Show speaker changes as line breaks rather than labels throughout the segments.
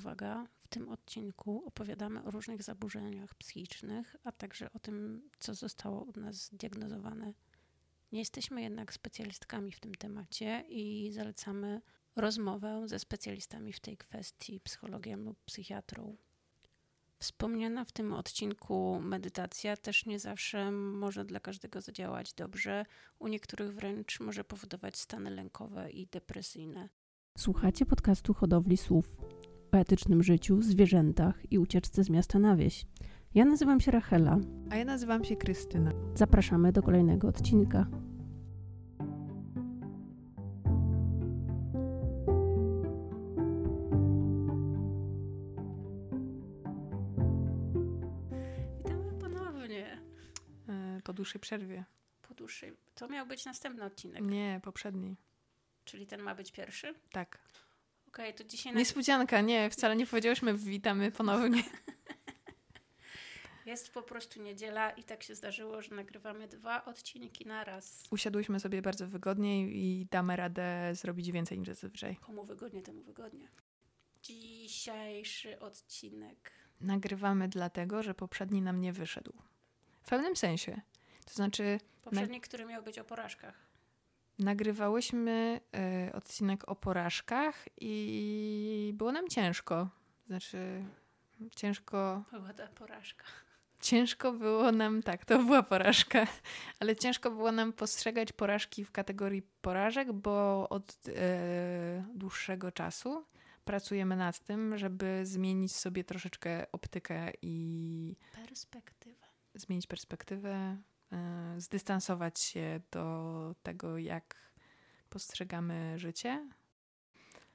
uwaga, w tym odcinku opowiadamy o różnych zaburzeniach psychicznych, a także o tym, co zostało u nas zdiagnozowane. Nie jesteśmy jednak specjalistkami w tym temacie i zalecamy rozmowę ze specjalistami w tej kwestii, psychologiem lub psychiatrą. Wspomniana w tym odcinku medytacja też nie zawsze może dla każdego zadziałać dobrze. U niektórych wręcz może powodować stany lękowe i depresyjne. Słuchacie podcastu Hodowli Słów o etycznym życiu, zwierzętach i ucieczce z miasta na wieś. Ja nazywam się Rachela.
A ja nazywam się Krystyna.
Zapraszamy do kolejnego odcinka. Witamy ponownie
E, Po dłuższej przerwie.
po dłuższej. To miał być następny odcinek,
Nie, poprzedni.
czyli ten ma być pierwszy.
Tak.
Okej, to dzisiaj na...
Niespodzianka, nie, wcale nie powiedziałyśmy witamy ponownie.
jest po prostu niedziela i tak się zdarzyło, że nagrywamy dwa odcinki na raz.
Usiadłyśmy sobie bardzo wygodnie i damy radę zrobić więcej niż zazwyczaj.
Komu wygodnie, temu wygodnie. Dzisiejszy odcinek.
Nagrywamy dlatego, że poprzedni nam nie wyszedł. W pewnym sensie. To znaczy,
Poprzedni, który miał być o porażkach.
Nagrywałyśmy e, odcinek o porażkach i było nam ciężko. Znaczy, ciężko
Była ta porażka.
Ciężko było nam, tak, to była porażka, ale ciężko było nam postrzegać porażki w kategorii porażek, bo od e, dłuższego czasu pracujemy nad tym, żeby zmienić sobie troszeczkę optykę i
Perspektywa.
zmienić perspektywę, zdystansować się do tego, jak postrzegamy życie.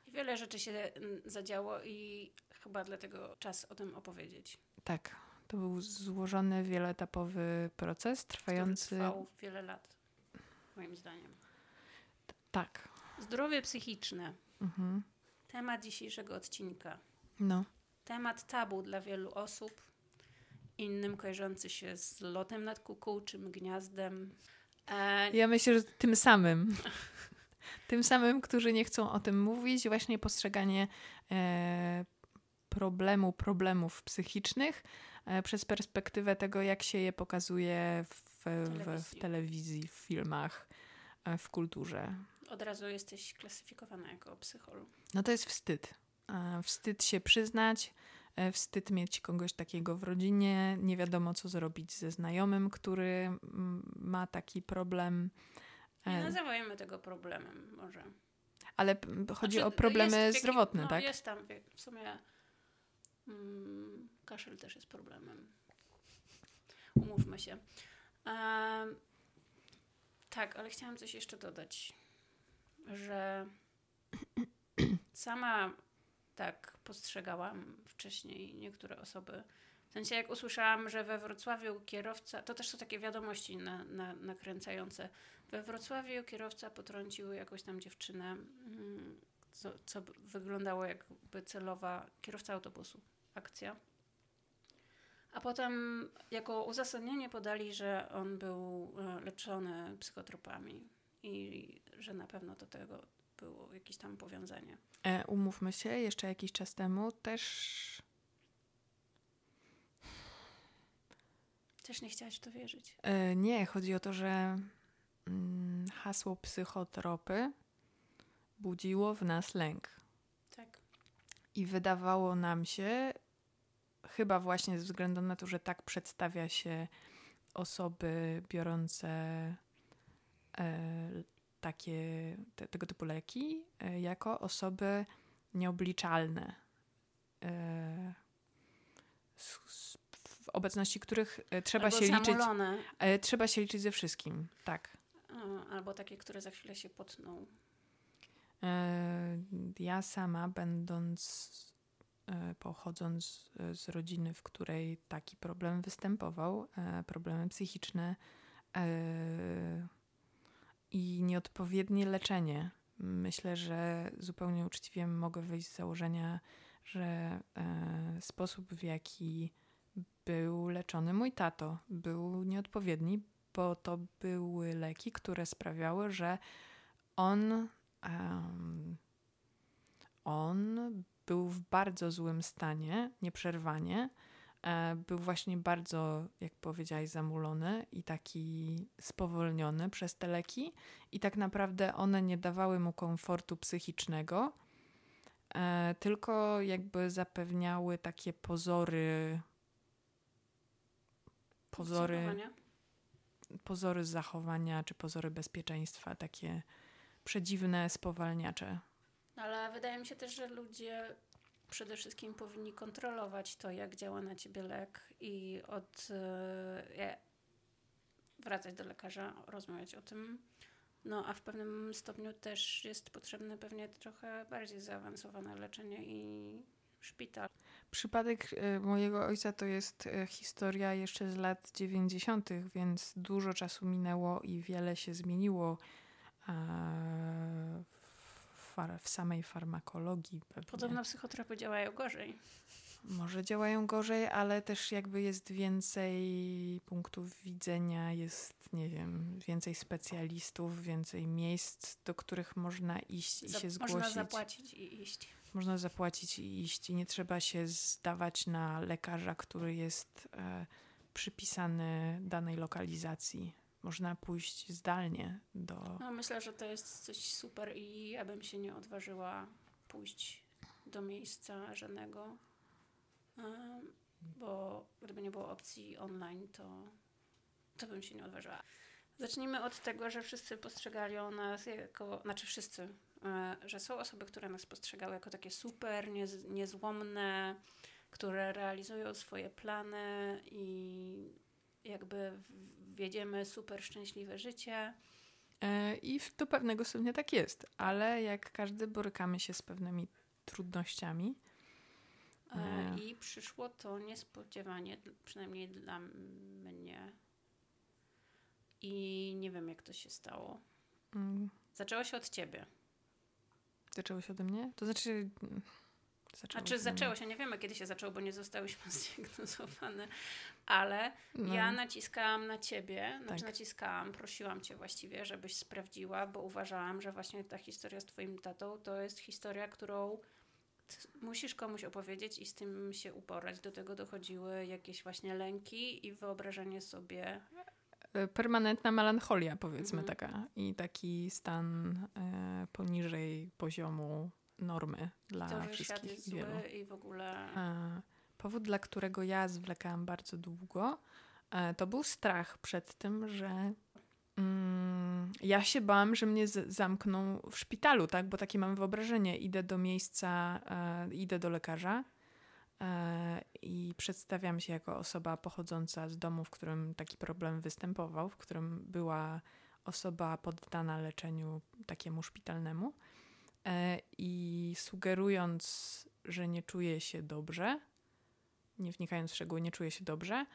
Wiele rzeczy się mm, zadziało i chyba dlatego czas o tym opowiedzieć.
Tak, to był złożony, wieloetapowy proces
Który
trwający.
trwał wiele lat, moim zdaniem.
Tak.
Zdrowie psychiczne.
Mhm.
Temat dzisiejszego odcinka.
No.
Temat tabu dla wielu osób, innym kojarzący się z lotem nad kukułczym gniazdem. E,
Ja myślę, że tym samym. tym samym, którzy nie chcą o tym mówić, właśnie postrzeganie e, problemu, problemów psychicznych e, przez perspektywę tego, jak się je pokazuje w, w, w
Telewizji.
telewizji, w filmach, e, w kulturze.
od razu jesteś klasyfikowana jako psycholog.
No to jest wstyd. E, Wstyd się przyznać, wstyd mieć kogoś takiego w rodzinie, nie wiadomo co zrobić ze znajomym, który mm, ma taki problem.
Nie
E,
nazywajmy tego problemem może.
Ale chodzi
Znaczy,
o problemy
w jakim-
zdrowotne,
no,
tak?
Jest tam w sumie mm, kaszel też jest problemem. Umówmy się. Em, tak, ale chciałam coś jeszcze dodać, że sama tak postrzegałam wcześniej niektóre osoby. W sensie jak usłyszałam, że we Wrocławiu kierowca, to też są takie wiadomości na, na, nakręcające. We Wrocławiu kierowca potrącił jakąś tam dziewczynę, mm, co, co wyglądało jakby celowa kierowca autobusu, akcja. A potem jako uzasadnienie podali, że on był e, leczony psychotropami i że na pewno do tego było jakieś tam powiązanie.
E, umówmy się, jeszcze jakiś czas temu też
Też nie chciałaś w to wierzyć.
e, nie, chodzi o to, że mm, hasło psychotropy budziło w nas lęk.
Tak.
I wydawało nam się, chyba właśnie ze względu na to, że tak przedstawia się osoby biorące e, takie, te, tego typu leki, e, jako osoby nieobliczalne. E, w obecności których e, trzeba
albo
się liczyć. trzeba się liczyć ze wszystkim, tak.
albo takie, które za chwilę się potną.
Ja sama, będąc, pochodząc z rodziny, w której taki problem występował, problemy psychiczne i nieodpowiednie leczenie, myślę, że zupełnie uczciwie mogę wyjść z założenia, że e, sposób, w jaki był leczony mój tato, był nieodpowiedni, bo to były leki, które sprawiały, że on, em, on był w bardzo złym stanie, nieprzerwanie. E, był właśnie bardzo, jak powiedziałaś, zamulony i taki spowolniony przez te leki, i tak naprawdę one nie dawały mu komfortu psychicznego, e, tylko jakby zapewniały takie pozory. Pozory. Pozory zachowania, czy pozory bezpieczeństwa, takie przedziwne, spowalniacze.
Ale wydaje mi się też, że ludzie przede wszystkim powinni kontrolować to, jak działa na ciebie lek i od e, wracać do lekarza, rozmawiać o tym. No a w pewnym stopniu też jest potrzebne pewnie trochę bardziej zaawansowane leczenie i szpital.
Przypadek e, mojego ojca to jest e, historia jeszcze z lat 90., więc dużo czasu minęło i wiele się zmieniło w samej farmakologii.
Pewnie. Podobno psychotropy działają gorzej.
Może działają gorzej, ale też jakby jest więcej punktów widzenia, jest, nie wiem, więcej specjalistów, więcej miejsc, do których można iść i się zgłosić.
Można zapłacić i iść.
Można zapłacić i iść i nie trzeba się zdawać na lekarza, który jest e, przypisany danej lokalizacji można pójść zdalnie do.
No, myślę, że to jest coś super i ja bym się nie odważyła pójść do miejsca żadnego, bo gdyby nie było opcji online, to, to bym się nie odważyła. Zacznijmy od tego, że wszyscy postrzegali nas jako, znaczy wszyscy, e, że są osoby, które nas postrzegały jako takie super, niez, niezłomne, które realizują swoje plany i jakby wiedziemy super szczęśliwe życie.
E, I do pewnego stopnia tak jest, ale jak każdy borykamy się z pewnymi trudnościami.
E, e. I przyszło to niespodziewanie, przynajmniej dla mnie. I nie wiem, jak to się stało. Mm. Zaczęło się od ciebie.
Zaczęło się ode mnie? To znaczy.
Zaczęło znaczy, się zaczęło się, nie wiemy kiedy się zaczęło, bo nie zostałyśmy zdiagnozowane, ale no. ja naciskałam na ciebie, znaczy tak. naciskałam, prosiłam cię właściwie, żebyś sprawdziła, bo uważałam, że właśnie ta historia z twoim tatą to jest historia, którą musisz komuś opowiedzieć i z tym się uporać. Do tego dochodziły jakieś właśnie lęki i wyobrażenie sobie
e, permanentna melancholia, powiedzmy mhm. taka, i taki stan e, poniżej poziomu normy dla to, wszystkich świat jest wielu.
Zły i w ogóle.
E, powód, dla którego ja zwlekałam bardzo długo, e, to był strach przed tym, że mm, ja się bałam, że mnie zamkną w szpitalu, tak? Bo takie mam wyobrażenie. Idę do miejsca, e, idę do lekarza e, i przedstawiam się jako osoba pochodząca z domu, w którym taki problem występował, w którym była osoba poddana leczeniu takiemu szpitalnemu. E, I sugerując, że nie czuję się dobrze, nie wnikając w szczegóły, nie czuję się dobrze,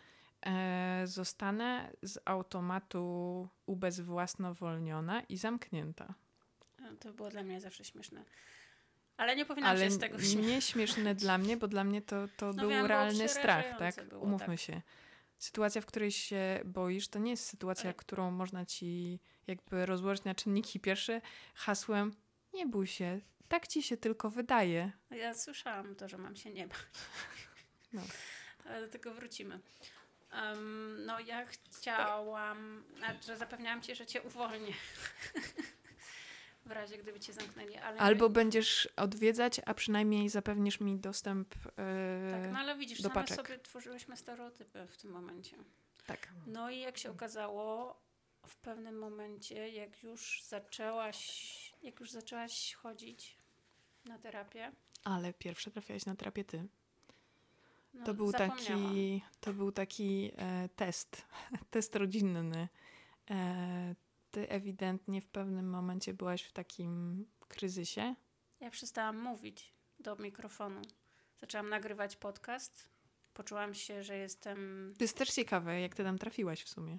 e, zostanę z automatu ubezwłasnowolniona i zamknięta.
E, to było dla mnie zawsze śmieszne. Ale nie powinnam
Ale
się z tego śmiać.
nie śmieszne dla mnie, bo dla mnie to, to no był wiem, realny strach, tak? Było, Umówmy tak. się. Sytuacja, w której się boisz, to nie jest sytuacja, którą można ci jakby rozłożyć na czynniki pierwsze hasłem nie bój się, tak ci się tylko wydaje.
Ja słyszałam to, że mam się nie bać. No. Ale do tego wrócimy. Um, no ja chciałam, że zapewniałam ci, że cię uwolnię. w razie gdyby cię zamknęli. Ale
Albo nie... będziesz odwiedzać, a przynajmniej zapewnisz mi dostęp yy,
Tak, no ale widzisz,
do
same
paczek.
sobie tworzyłyśmy stereotypy w tym momencie.
Tak.
No i jak się okazało, w pewnym momencie, jak już zaczęłaś jak już zaczęłaś chodzić na terapię.
Ale pierwsze trafiałaś na terapię ty. No, to, był taki, to był taki e, test, test rodzinny. E, ty ewidentnie w pewnym momencie byłaś w takim kryzysie.
Ja przestałam mówić do mikrofonu. Zaczęłam nagrywać podcast. Poczułam się, że jestem.
To jest też ciekawe, jak ty tam trafiłaś w sumie.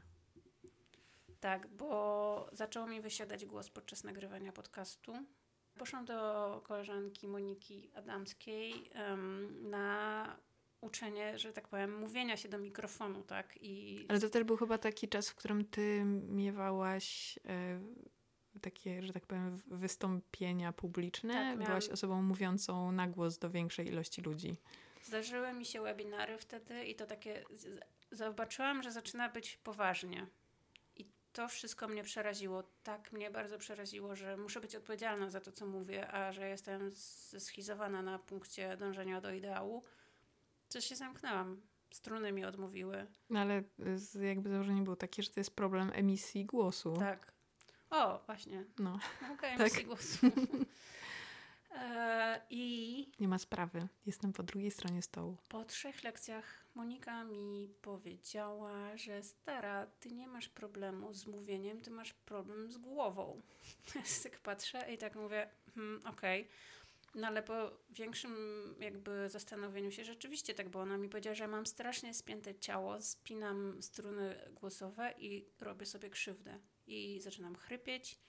Tak, bo zaczął mi wysiadać głos podczas nagrywania podcastu. Poszłam do koleżanki Moniki Adamskiej um, na uczenie, że tak powiem, mówienia się do mikrofonu, tak? I...
Ale to też był chyba taki czas, w którym ty miewałaś e, takie, że tak powiem, wystąpienia publiczne.
Tak, miałam...
Byłaś osobą mówiącą na głos do większej ilości ludzi.
Zdarzyły mi się webinary wtedy i to takie. Zobaczyłam, że zaczyna być poważnie. To wszystko mnie przeraziło. Tak mnie bardzo przeraziło, że muszę być odpowiedzialna za to, co mówię, a że jestem schizowana na punkcie dążenia do ideału, to się zamknęłam. Struny mi odmówiły.
No ale jakby założenie było takie, że to jest problem emisji głosu.
Tak. O, właśnie.
No.
Nauka emisji tak. głosu. E, I.
Nie ma sprawy. Jestem po drugiej stronie stołu.
Po trzech lekcjach Monika mi powiedziała, że stara, ty nie masz problemu z mówieniem, ty masz problem z głową. Tak patrzę i tak mówię, hmm, okej. Okay. No ale po większym jakby zastanowieniu się rzeczywiście tak, bo ona mi powiedziała, że mam strasznie spięte ciało, spinam struny głosowe i robię sobie krzywdę. I zaczynam chrypieć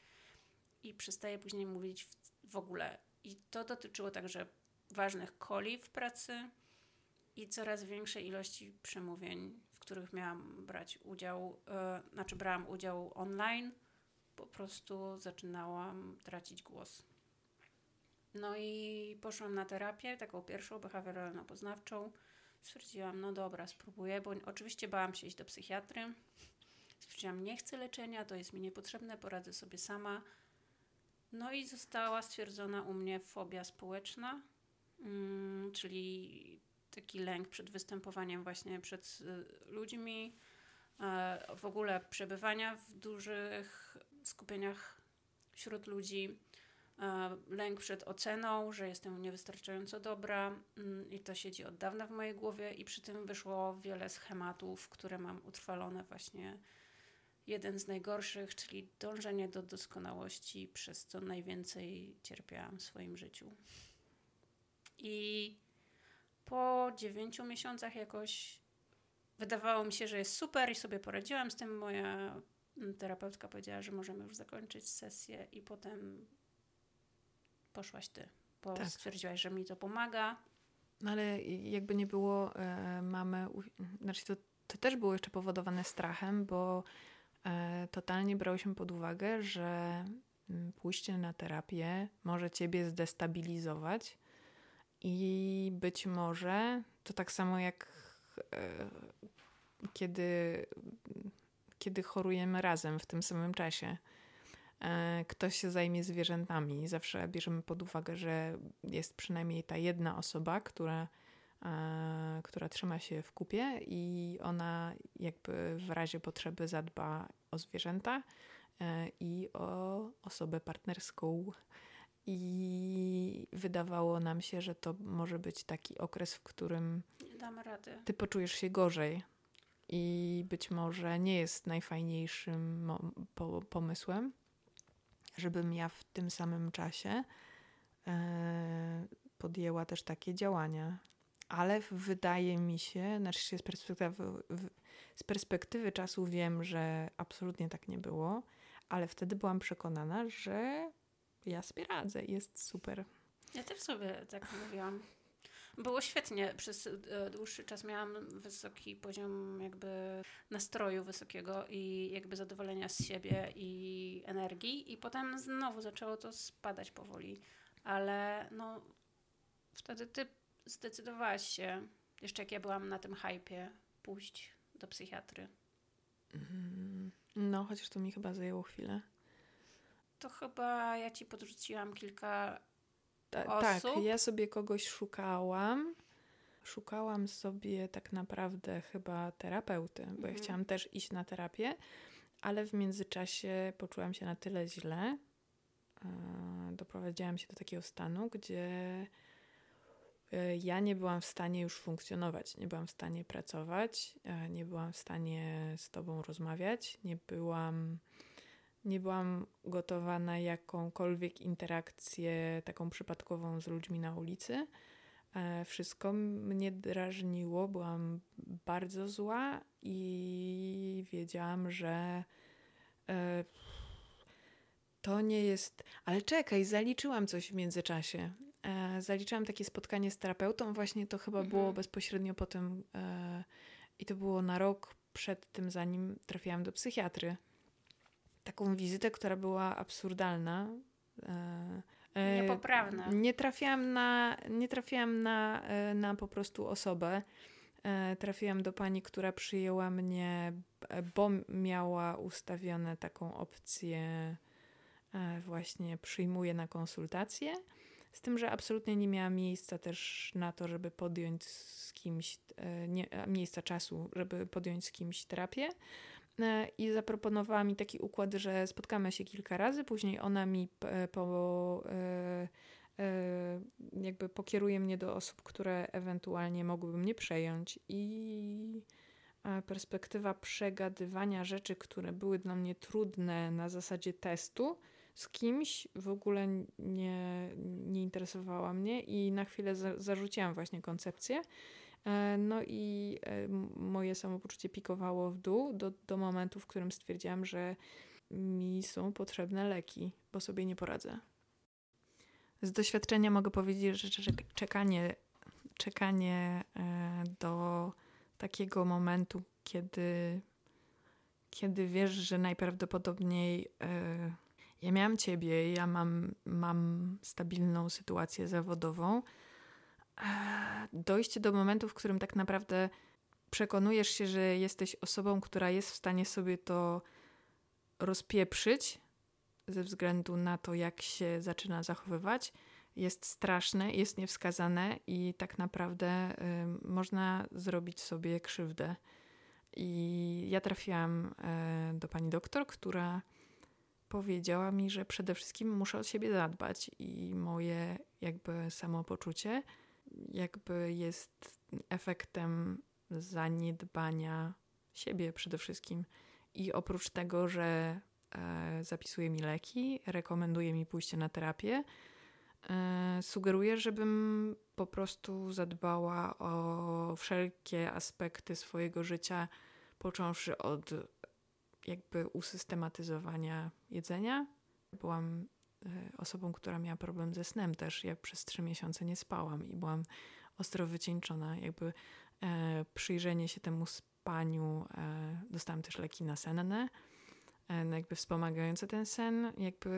i przestaję później mówić w, w ogóle. I to dotyczyło także ważnych koli w pracy i coraz większej ilości przemówień, w których miałam brać udział, yy, znaczy brałam udział online. Po prostu zaczynałam tracić głos. No i poszłam na terapię, taką pierwszą behawioralno-poznawczą. Stwierdziłam, no dobra, spróbuję, bo oczywiście bałam się iść do psychiatry. Stwierdziłam, nie chcę leczenia, to jest mi niepotrzebne, poradzę sobie sama. No i została stwierdzona u mnie fobia społeczna, mm, czyli taki lęk przed występowaniem właśnie przed y, ludźmi, y, w ogóle przebywania w dużych skupieniach wśród ludzi, e, lęk przed oceną, że jestem niewystarczająco dobra mm, i to siedzi od dawna w mojej głowie i przy tym wyszło wiele schematów, które mam utrwalone właśnie jeden z najgorszych, czyli dążenie do doskonałości, przez co najwięcej cierpiałam w swoim życiu. I po dziewięciu miesiącach jakoś wydawało mi się, że jest super i sobie poradziłam z tym. Moja terapeutka powiedziała, że możemy już zakończyć sesję i potem poszłaś ty, bo tak. stwierdziłaś, że mi to pomaga.
No ale jakby nie było, e, mamy, znaczy to, to też było jeszcze powodowane strachem, bo e, totalnie brałyśmy pod uwagę, że mm, pójście na terapię może ciebie zdestabilizować i być może to tak samo jak e, kiedy kiedy chorujemy razem w tym samym czasie. E, ktoś się zajmie zwierzętami. Zawsze bierzemy pod uwagę, że jest przynajmniej ta jedna osoba, która, e, która trzyma się w kupie i ona jakby w razie potrzeby zadba o zwierzęta i o osobę partnerską. I wydawało nam się, że to może być taki okres, w którym ty poczujesz się gorzej i być może nie jest najfajniejszym po pomysłem, żebym ja w tym samym czasie e, podjęła też takie działania. Ale wydaje mi się, znaczy z perspektywy, z perspektywy czasu wiem, że absolutnie tak nie było, ale wtedy byłam przekonana, że ja sobie radzę, jest super.
Ja też sobie tak mówiłam. Było świetnie. Przez e, dłuższy czas miałam wysoki poziom jakby nastroju wysokiego i jakby zadowolenia z siebie i energii i potem znowu zaczęło to spadać powoli. Ale no wtedy ty zdecydowałaś się, jeszcze jak ja byłam na tym hypie, pójść do psychiatry.
Mm, no, chociaż to mi chyba zajęło chwilę.
To chyba ja ci podrzuciłam kilka
ta, tak, ja sobie kogoś szukałam. Szukałam sobie tak naprawdę chyba terapeuty, bo mhm. ja chciałam też iść na terapię, ale w międzyczasie poczułam się na tyle źle. Doprowadziłam się do takiego stanu, gdzie e, ja nie byłam w stanie już funkcjonować, nie byłam w stanie pracować, e, nie byłam w stanie z tobą rozmawiać, nie byłam nie byłam gotowa na jakąkolwiek interakcję taką przypadkową z ludźmi na ulicy. E, wszystko mnie drażniło, byłam bardzo zła i wiedziałam, że e, to nie jest. Ale czekaj, zaliczyłam coś w międzyczasie. E, zaliczyłam takie spotkanie z terapeutą, właśnie to chyba mhm. było bezpośrednio po tym, i to było na rok przed tym, zanim trafiłam do psychiatry. Taką wizytę, która była absurdalna.
Niepoprawna.
Nie trafiłam na, nie trafiłam na, na po prostu osobę. Trafiłam do pani, która przyjęła mnie, bo miała ustawione taką opcję właśnie przyjmuje na konsultację. Z tym, że absolutnie nie miała miejsca też na to, żeby podjąć z kimś, e, nie, miejsca czasu, żeby podjąć z kimś terapię. E, I zaproponowała mi taki układ, że spotkamy się kilka razy, później ona mi po, e, jakby pokieruje mnie do osób, które ewentualnie mogłyby mnie przejąć. I perspektywa przegadywania rzeczy, które były dla mnie trudne na zasadzie testu, z kimś w ogóle nie, nie interesowała mnie i na chwilę za, zarzuciłam właśnie koncepcję. E, no i e, moje samopoczucie pikowało w dół do, do momentu, w którym stwierdziłam, że mi są potrzebne leki, bo sobie nie poradzę. Z doświadczenia mogę powiedzieć, że czekanie, czekanie e, do takiego momentu, kiedy, kiedy wiesz, że najprawdopodobniej ja miałam ciebie, ja mam, mam stabilną sytuację zawodową. Dojście do momentu, w którym tak naprawdę przekonujesz się, że jesteś osobą, która jest w stanie sobie to rozpieprzyć ze względu na to, jak się zaczyna zachowywać, jest straszne, jest niewskazane i tak naprawdę y, można zrobić sobie krzywdę. I ja trafiłam y, do pani doktor, która powiedziała mi, że przede wszystkim muszę o siebie zadbać i moje jakby samopoczucie jakby jest efektem zaniedbania siebie przede wszystkim. I oprócz tego, że e, zapisuje mi leki, rekomenduje mi pójście na terapię, e, sugeruje, żebym po prostu zadbała o wszelkie aspekty swojego życia, począwszy od jakby usystematyzowania jedzenia. Byłam osobą, która miała problem ze snem też. Ja przez trzy miesiące nie spałam i byłam ostro wycieńczona. Jakby e, przyjrzenie się temu spaniu, e, dostałam też leki nasenne, e, no jakby wspomagające ten sen, jakby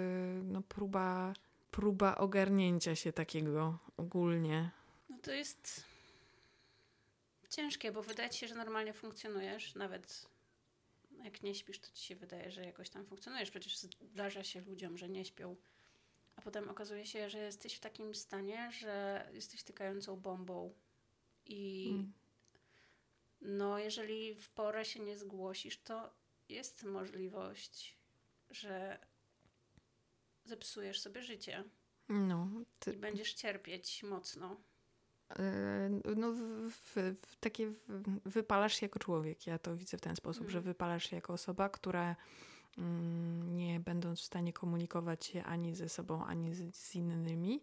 no próba, próba ogarnięcia się takiego ogólnie.
No to jest ciężkie, bo wydaje ci się, że normalnie funkcjonujesz, nawet jak nie śpisz, to ci się wydaje, że jakoś tam funkcjonujesz. Przecież zdarza się ludziom, że nie śpią. A potem okazuje się, że jesteś w takim stanie, że jesteś tykającą bombą. I mm. no, jeżeli w porę się nie zgłosisz, to jest możliwość, że zepsujesz sobie życie. No, ty... I będziesz cierpieć mocno.
Yy, no, w, w, w takie wypalasz się jako człowiek. Ja to widzę w ten sposób, mm. że wypalasz się jako osoba, która mm, nie będąc w stanie komunikować się ani ze sobą, ani z, z innymi,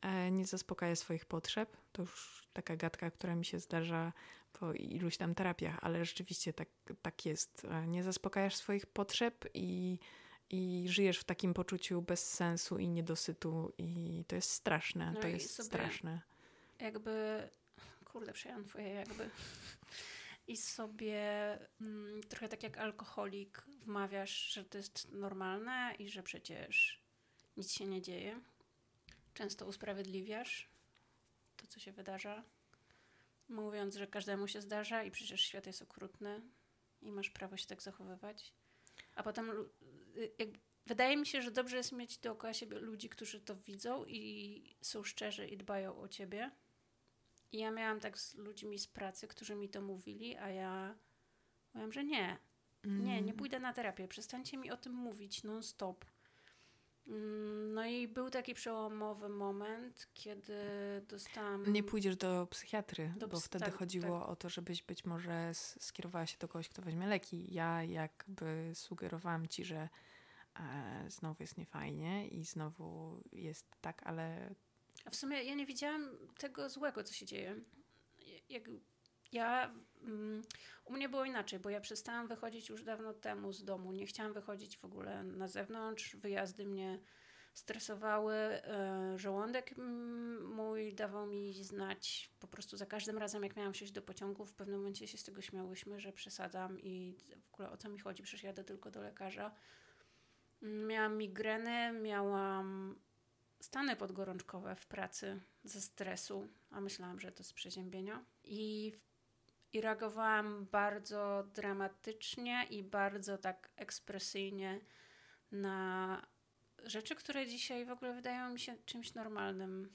e, nie zaspokaja swoich potrzeb. To już taka gadka, która mi się zdarza po iluś tam terapiach, ale rzeczywiście tak, tak jest. E, nie zaspokajasz swoich potrzeb i, i żyjesz w takim poczuciu bez sensu i niedosytu i to jest straszne. No to jest straszne
jakby, kurde, przejęłam twoje jakby. I sobie mm, trochę tak jak alkoholik wmawiasz, że to jest normalne i że przecież nic się nie dzieje. Często usprawiedliwiasz to, co się wydarza, mówiąc, że każdemu się zdarza i przecież świat jest okrutny i masz prawo się tak zachowywać. A potem y, jak, wydaje mi się, że dobrze jest mieć dookoła siebie ludzi, którzy to widzą i są szczerzy i dbają o ciebie i ja miałam tak z ludźmi z pracy, którzy mi to mówili, a ja mówiłam, że nie. Mm. Nie, nie pójdę na terapię. Przestańcie mi o tym mówić non-stop. Mm, no i był taki przełomowy moment, kiedy dostałam.
Nie pójdziesz do psychiatry, do bo wtedy tak, chodziło tak. o to, żebyś być może skierowała się do kogoś, kto weźmie leki. Ja jakby sugerowałam ci, że e, znowu jest niefajnie i znowu jest tak, ale
w sumie ja nie widziałam tego złego, co się dzieje. Jak ja, um, u mnie było inaczej, bo ja przestałam wychodzić już dawno temu z domu. Nie chciałam wychodzić w ogóle na zewnątrz. Wyjazdy mnie stresowały. E, żołądek mój dawał mi znać po prostu za każdym razem, jak miałam wsiąść do pociągu. W pewnym momencie się z tego śmiałyśmy, że przesadzam i w ogóle o co mi chodzi, przecież jadę tylko do lekarza. Miałam migreny, miałam stany podgorączkowe w pracy ze stresu, a myślałam, że to z przeziębienia. I, I reagowałam bardzo dramatycznie i bardzo tak ekspresyjnie na rzeczy, które dzisiaj w ogóle wydają mi się czymś normalnym.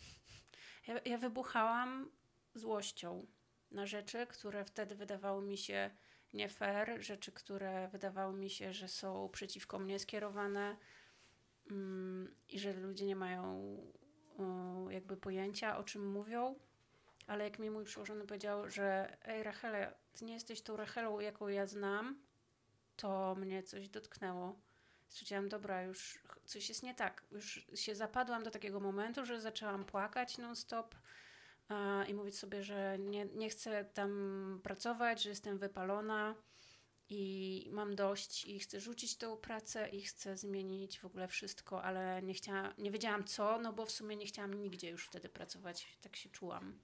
Ja, ja wybuchałam złością na rzeczy, które wtedy wydawały mi się nie fair, rzeczy, które wydawały mi się, że są przeciwko mnie skierowane i że ludzie nie mają jakby pojęcia, o czym mówią. Ale jak mi mój przełożony powiedział, że ej Rachele, ty nie jesteś tą Rachelą, jaką ja znam, to mnie coś dotknęło. Stwierdziłam, dobra, już coś jest nie tak. Już się zapadłam do takiego momentu, że zaczęłam płakać non-stop i mówić sobie, że nie, nie chcę tam pracować, że jestem wypalona i mam dość i chcę rzucić tę pracę i chcę zmienić w ogóle wszystko, ale nie, chciałam, nie wiedziałam co, no bo w sumie nie chciałam nigdzie już wtedy pracować, tak się czułam.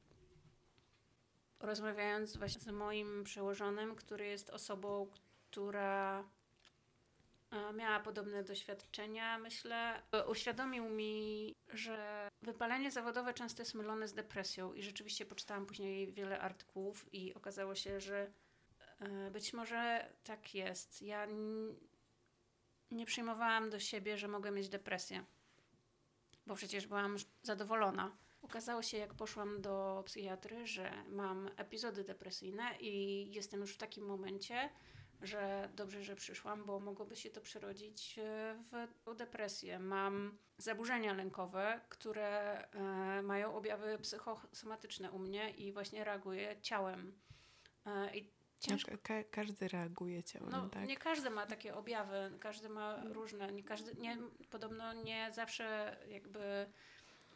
Rozmawiając właśnie z moim przełożonym, który jest osobą, która miała podobne doświadczenia, myślę, uświadomił mi, że wypalenie zawodowe często jest mylone z depresją i rzeczywiście poczytałam później wiele artykułów i okazało się, że e, być może tak jest. Ja nie przyjmowałam do siebie, że mogę mieć depresję, bo przecież byłam zadowolona. Okazało się, jak poszłam do psychiatry, że mam epizody depresyjne i jestem już w takim momencie, że dobrze, że przyszłam, bo mogłoby się to przerodzić e, w depresję. Mam zaburzenia lękowe, które e, mają objawy psychosomatyczne u mnie i właśnie reaguję ciałem.
E, I ciężko... Ka każdy reaguje ciałem,
no,
tak?
Nie każdy ma takie objawy, każdy ma różne. Nie każdy, nie, podobno nie zawsze jakby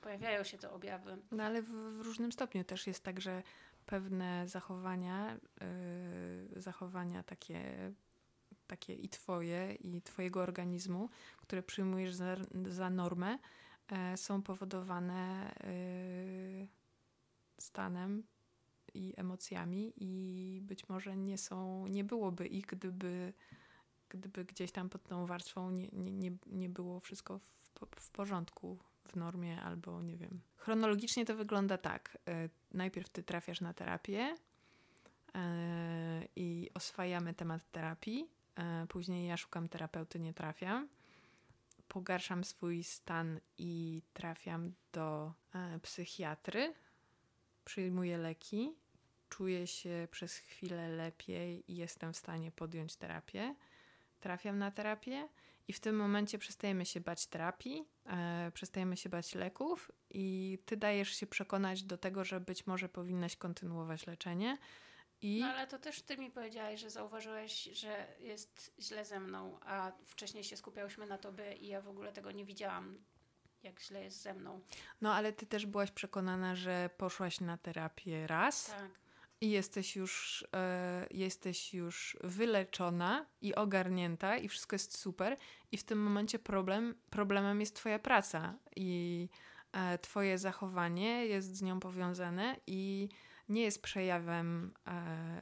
pojawiają się te objawy.
No ale w, w różnym stopniu też jest tak, że pewne zachowania, yy, zachowania takie, takie i twoje, i twojego organizmu, które przyjmujesz za, za normę, yy, są powodowane yy, stanem i emocjami i być może nie są, nie byłoby ich, gdyby, gdyby gdzieś tam pod tą warstwą nie, nie, nie, było wszystko w, w porządku w normie, albo nie wiem. Chronologicznie to wygląda tak. E, najpierw ty trafiasz na terapię e, i oswajamy temat terapii. E, później ja szukam terapeuty, nie trafiam. Pogarszam swój stan i trafiam do psychiatry. Przyjmuję leki. Czuję się przez chwilę lepiej i jestem w stanie podjąć terapię. Trafiam na terapię i w tym momencie przestajemy się bać terapii, e, przestajemy się bać leków, i ty dajesz się przekonać do tego, że być może powinnaś kontynuować leczenie. I...
No ale to też ty mi powiedziałaś, że zauważyłeś, że jest źle ze mną, a wcześniej się skupiałyśmy na tobie i ja w ogóle tego nie widziałam, jak źle jest ze mną.
No ale ty też byłaś przekonana, że poszłaś na terapię raz.
Tak
i jesteś już, e, jesteś już wyleczona i ogarnięta i wszystko jest super i w tym momencie problem, problemem jest twoja praca i e, twoje zachowanie jest z nią powiązane i nie jest przejawem e,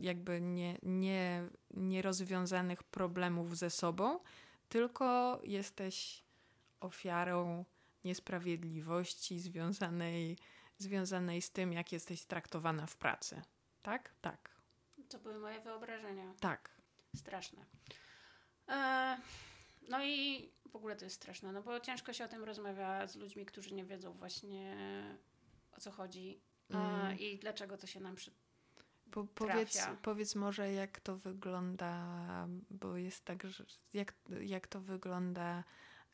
jakby nie, nie, nierozwiązanych problemów ze sobą, tylko jesteś ofiarą niesprawiedliwości związanej związanej z tym, jak jesteś traktowana w pracy. Tak? Tak.
To były moje wyobrażenia.
Tak.
Straszne. E, no i w ogóle to jest straszne, no bo ciężko się o tym rozmawia z ludźmi, którzy nie wiedzą właśnie o co chodzi e, mm. i dlaczego to się nam przy,
po, powiedz, powiedz może, jak to wygląda, bo jest tak, że jak, jak to wygląda,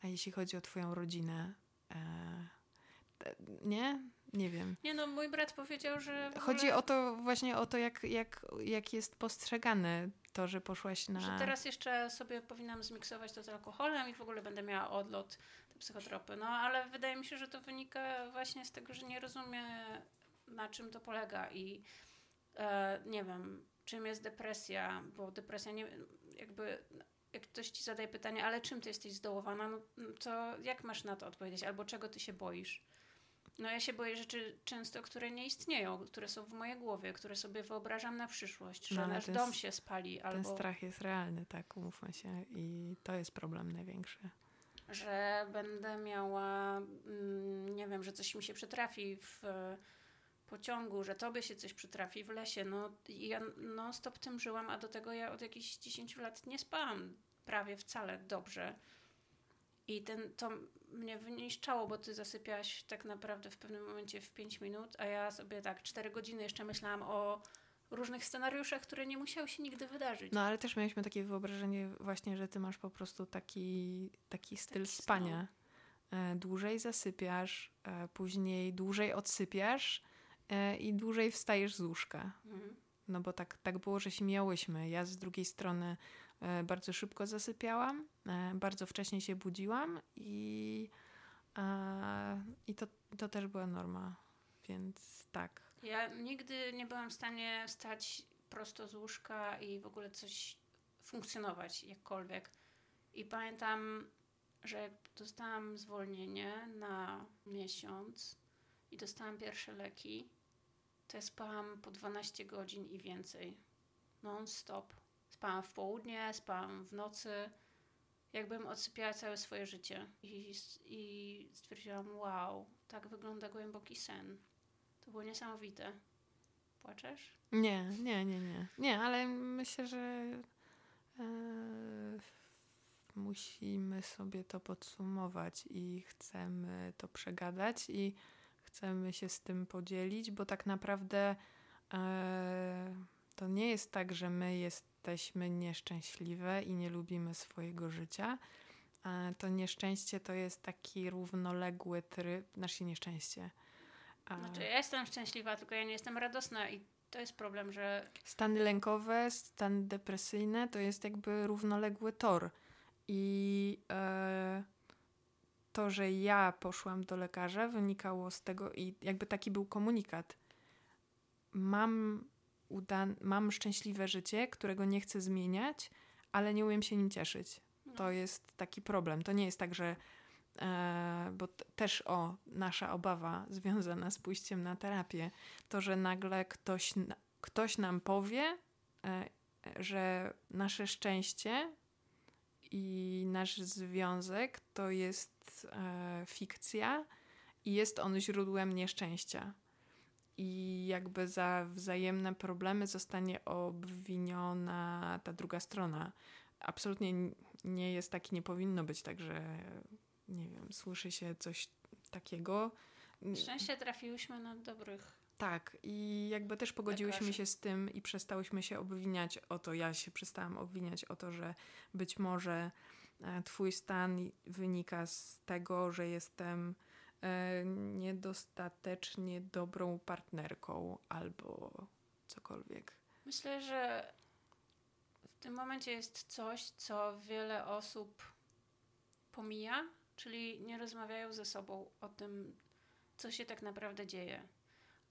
a jeśli chodzi o Twoją rodzinę. E, nie? Nie wiem.
Nie no, mój brat powiedział, że.
Ogóle... Chodzi o to właśnie o to, jak, jak, jak jest postrzegane to, że poszłaś na.
Że teraz jeszcze sobie powinnam zmiksować to z alkoholem i w ogóle będę miała odlot te psychotropy. No ale wydaje mi się, że to wynika właśnie z tego, że nie rozumie na czym to polega i e, nie wiem, czym jest depresja, bo depresja nie jakby jak ktoś ci zadaje pytanie, ale czym ty jesteś zdołowana, no to jak masz na to odpowiedzieć? Albo czego ty się boisz? No ja się boję rzeczy często, które nie istnieją, które są w mojej głowie, które sobie wyobrażam na przyszłość, że no, nasz dom się spali albo...
Ten strach jest realny, tak, umówmy się i to jest problem największy.
Że będę miała, mm, nie wiem, że coś mi się przytrafi w pociągu, że tobie się coś przytrafi w lesie. No ja non stop tym żyłam, a do tego ja od jakichś 10 lat nie spałam prawie wcale dobrze. I ten, to mnie wyniszczało, bo ty zasypiałaś tak naprawdę w pewnym momencie w 5 minut, a ja sobie tak 4 godziny jeszcze myślałam o różnych scenariuszach, które nie musiały się nigdy wydarzyć.
No ale też mieliśmy takie wyobrażenie właśnie, że ty masz po prostu taki, taki styl taki spania. E, dłużej zasypiasz, e, później dłużej odsypiasz e, i dłużej wstajesz z łóżka. Mhm. No bo tak, tak było, że się miałyśmy. Ja z drugiej strony bardzo szybko zasypiałam, e, bardzo wcześnie się budziłam i, e, i to, to też była norma, więc tak.
Ja nigdy nie byłam w stanie stać prosto z łóżka i w ogóle coś funkcjonować jakkolwiek. I pamiętam, że jak dostałam zwolnienie na miesiąc i dostałam pierwsze leki, to ja spałam po 12 godzin i więcej. Non-stop. Spałam w południe, spałam w nocy. Jakbym odsypiała całe swoje życie. I, I stwierdziłam, wow, tak wygląda głęboki sen. To było niesamowite. Płaczesz?
Nie, nie, nie, nie. Nie, ale myślę, że e, musimy sobie to podsumować i chcemy to przegadać i chcemy się z tym podzielić, bo tak naprawdę e, to nie jest tak, że my jesteśmy nieszczęśliwe i nie lubimy swojego życia. To nieszczęście to jest taki równoległy tryb, nasze nieszczęście.
Znaczy, ja jestem szczęśliwa, tylko ja nie jestem radosna i to jest problem, że.
Stany lękowe, stany depresyjne to jest jakby równoległy tor. I e, to, że ja poszłam do lekarza, wynikało z tego, i jakby taki był komunikat. Mam udan- mam szczęśliwe życie, którego nie chcę zmieniać, ale nie umiem się nim cieszyć. No. To jest taki problem. To nie jest tak, że e, bo t- też o nasza obawa związana z pójściem na terapię, to, że nagle ktoś, ktoś nam powie, e, że nasze szczęście i nasz związek to jest e, fikcja i jest on źródłem nieszczęścia i jakby za wzajemne problemy zostanie obwiniona ta druga strona. Absolutnie nie jest tak i nie powinno być tak, że nie wiem, słyszy się coś takiego.
Szczęście trafiłyśmy na dobrych.
Tak, i jakby też pogodziłyśmy lekarzy. się z tym i przestałyśmy się obwiniać o to. Ja się przestałam obwiniać o to, że być może e, Twój stan wynika z tego, że jestem niedostatecznie dobrą partnerką albo cokolwiek.
Myślę, że w tym momencie jest coś, co wiele osób pomija, czyli nie rozmawiają ze sobą o tym, co się tak naprawdę dzieje,